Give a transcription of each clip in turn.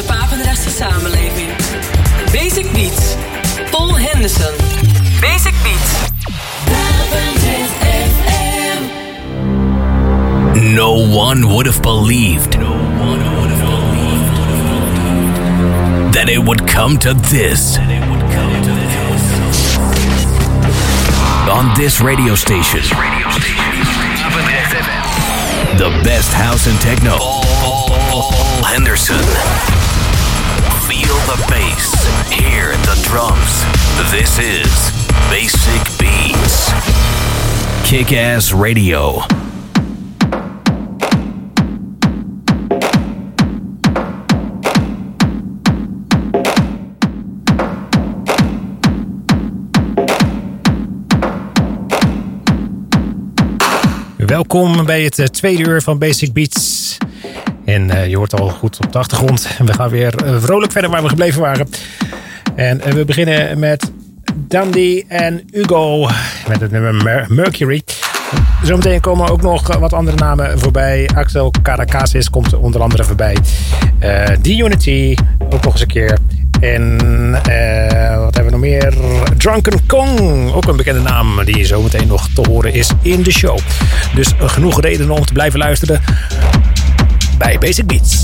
van de samenleving. Basic Beats. Paul Henderson. Basic Beats. No one would have believed. That it would come to this. On this radio station. The best house and techno. Paul Henderson. Hear the drums. This is Basic Beats. Kick Ass Radio. Welkom bij het eh, tweede uur van Basic Beats. En uh, je hoort al goed op de achtergrond. We gaan weer uh, vrolijk verder waar we gebleven waren. En uh, we beginnen met Dandy en Hugo met het nummer Mer Mercury. Zometeen komen ook nog wat andere namen voorbij. Axel Caracasis komt onder andere voorbij. D-Unity ook nog eens een keer. En uh, wat hebben we nog meer? Drunken Kong, ook een bekende naam die zometeen nog te horen is in de show. Dus genoeg redenen om te blijven luisteren bij Basic Beats.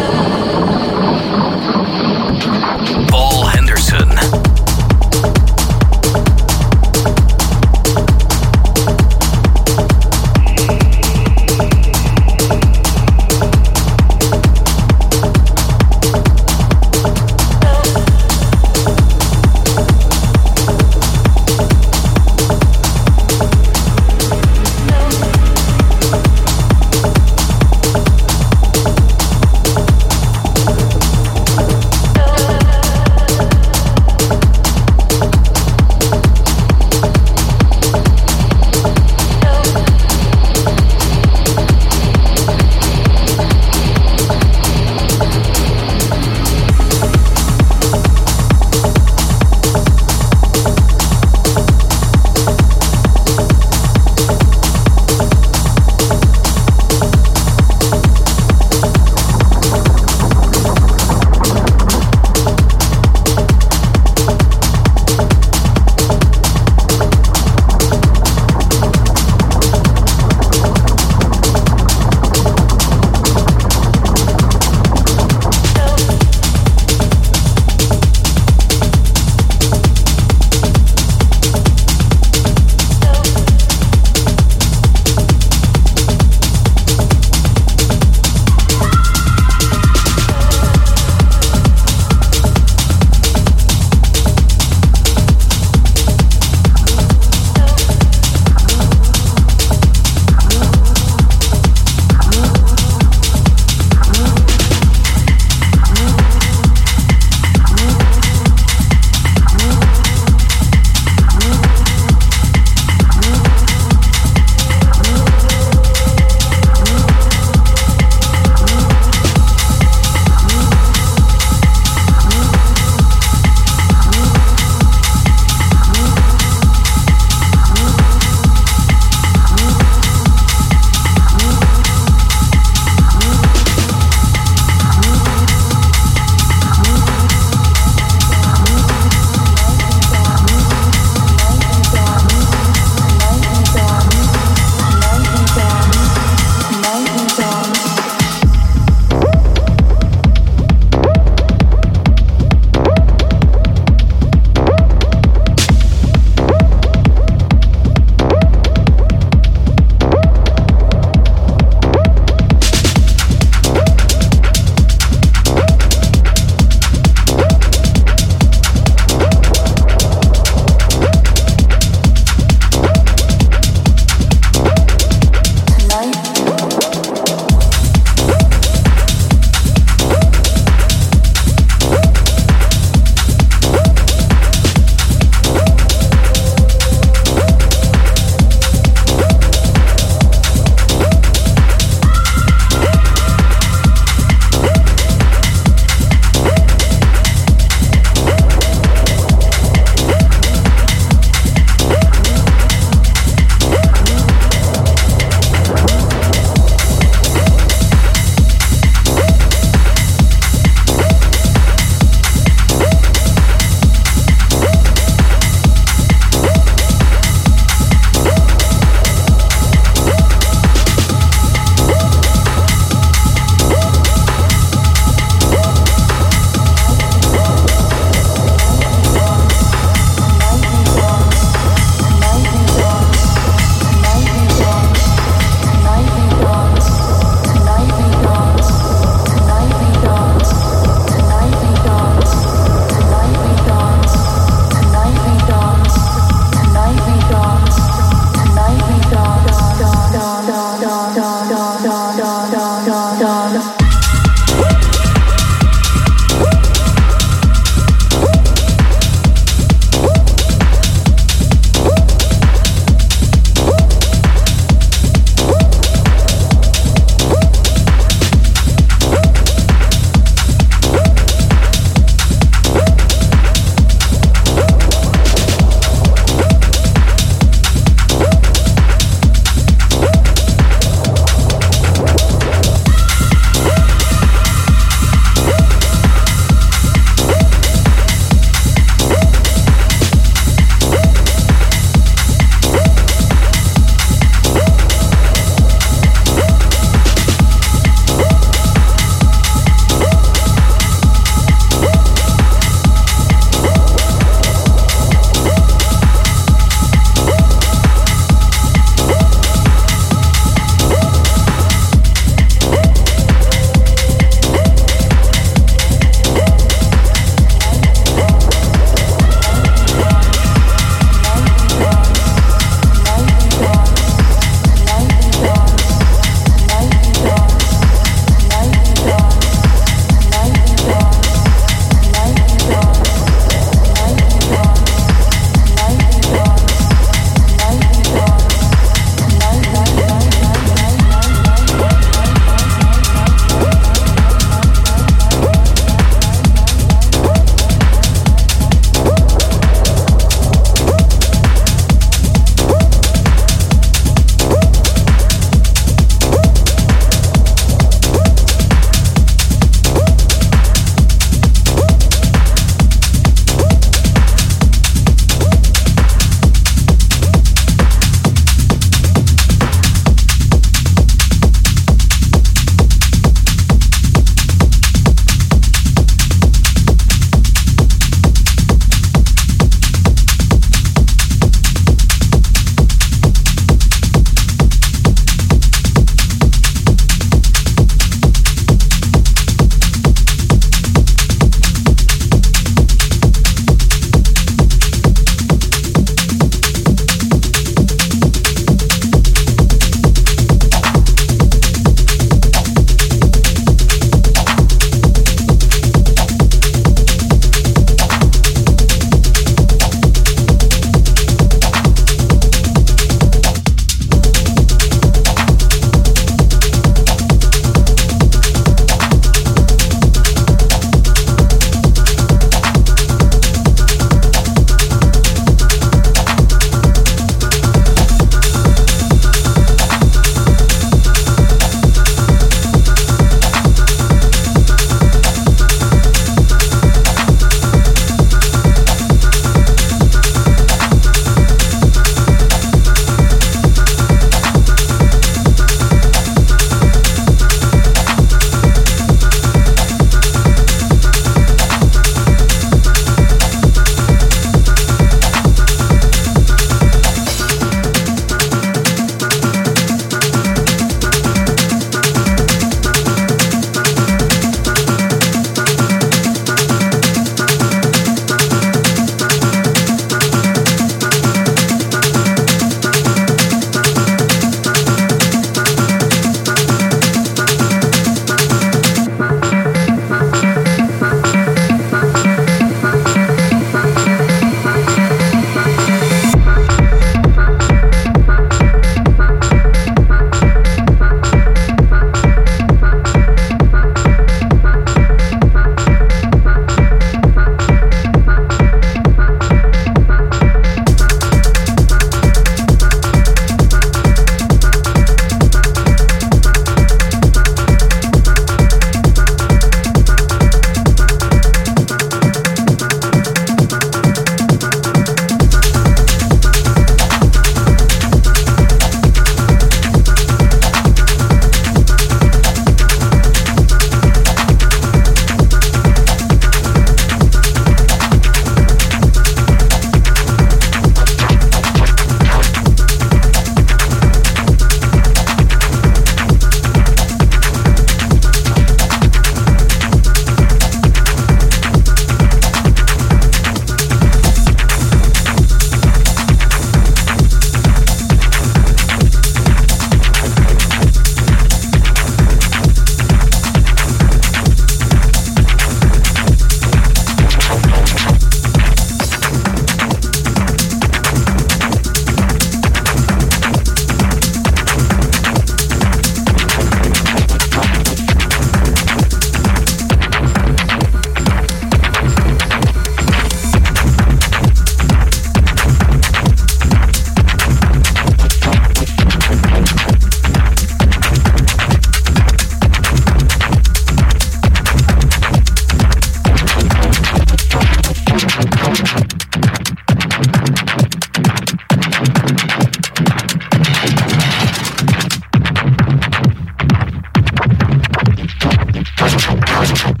out.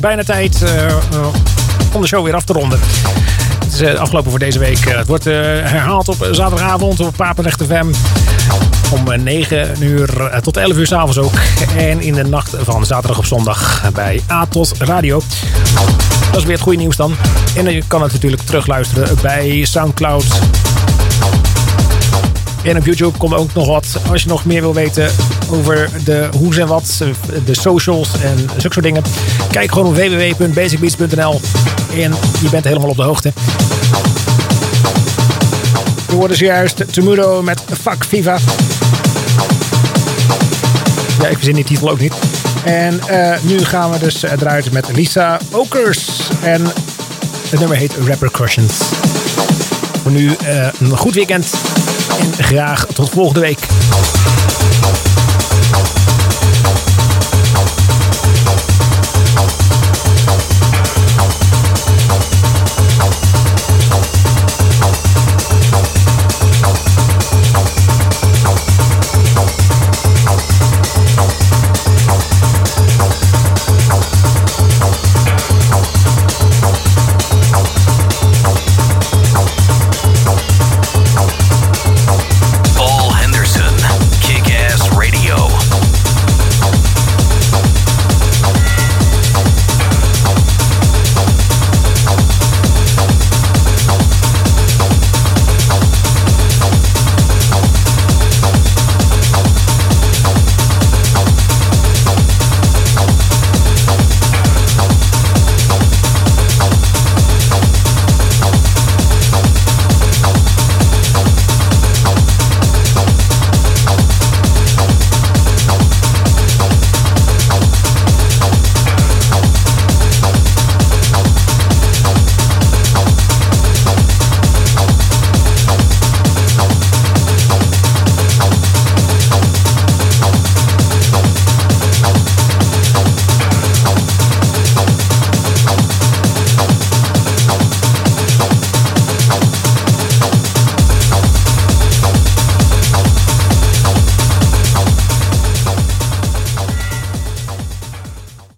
Bijna tijd uh, om de show weer af te ronden. Het is uh, afgelopen voor deze week. het wordt herhaald op zaterdagavond op Papenrecht FM. Om 9 uur tot 11 uur s'avonds ook. En in de nacht van zaterdag op zondag bij A tot Radio. Dat is weer het goede nieuws dan. En je kan het natuurlijk terugluisteren bij Soundcloud. En op YouTube komt ook nog wat. Als je nog meer wil weten over de hoe's en wat, de socials en zulke soort dingen. Kijk gewoon op www.basicbeats.nl en je bent helemaal op de hoogte. We worden zojuist Temudo met Fuck Viva. Ja, ik verzin die titel ook niet. En uh, nu gaan we dus eruit met Lisa Okers. En het nummer heet Repercussions. Voor nu uh, een goed weekend. En graag tot volgende week.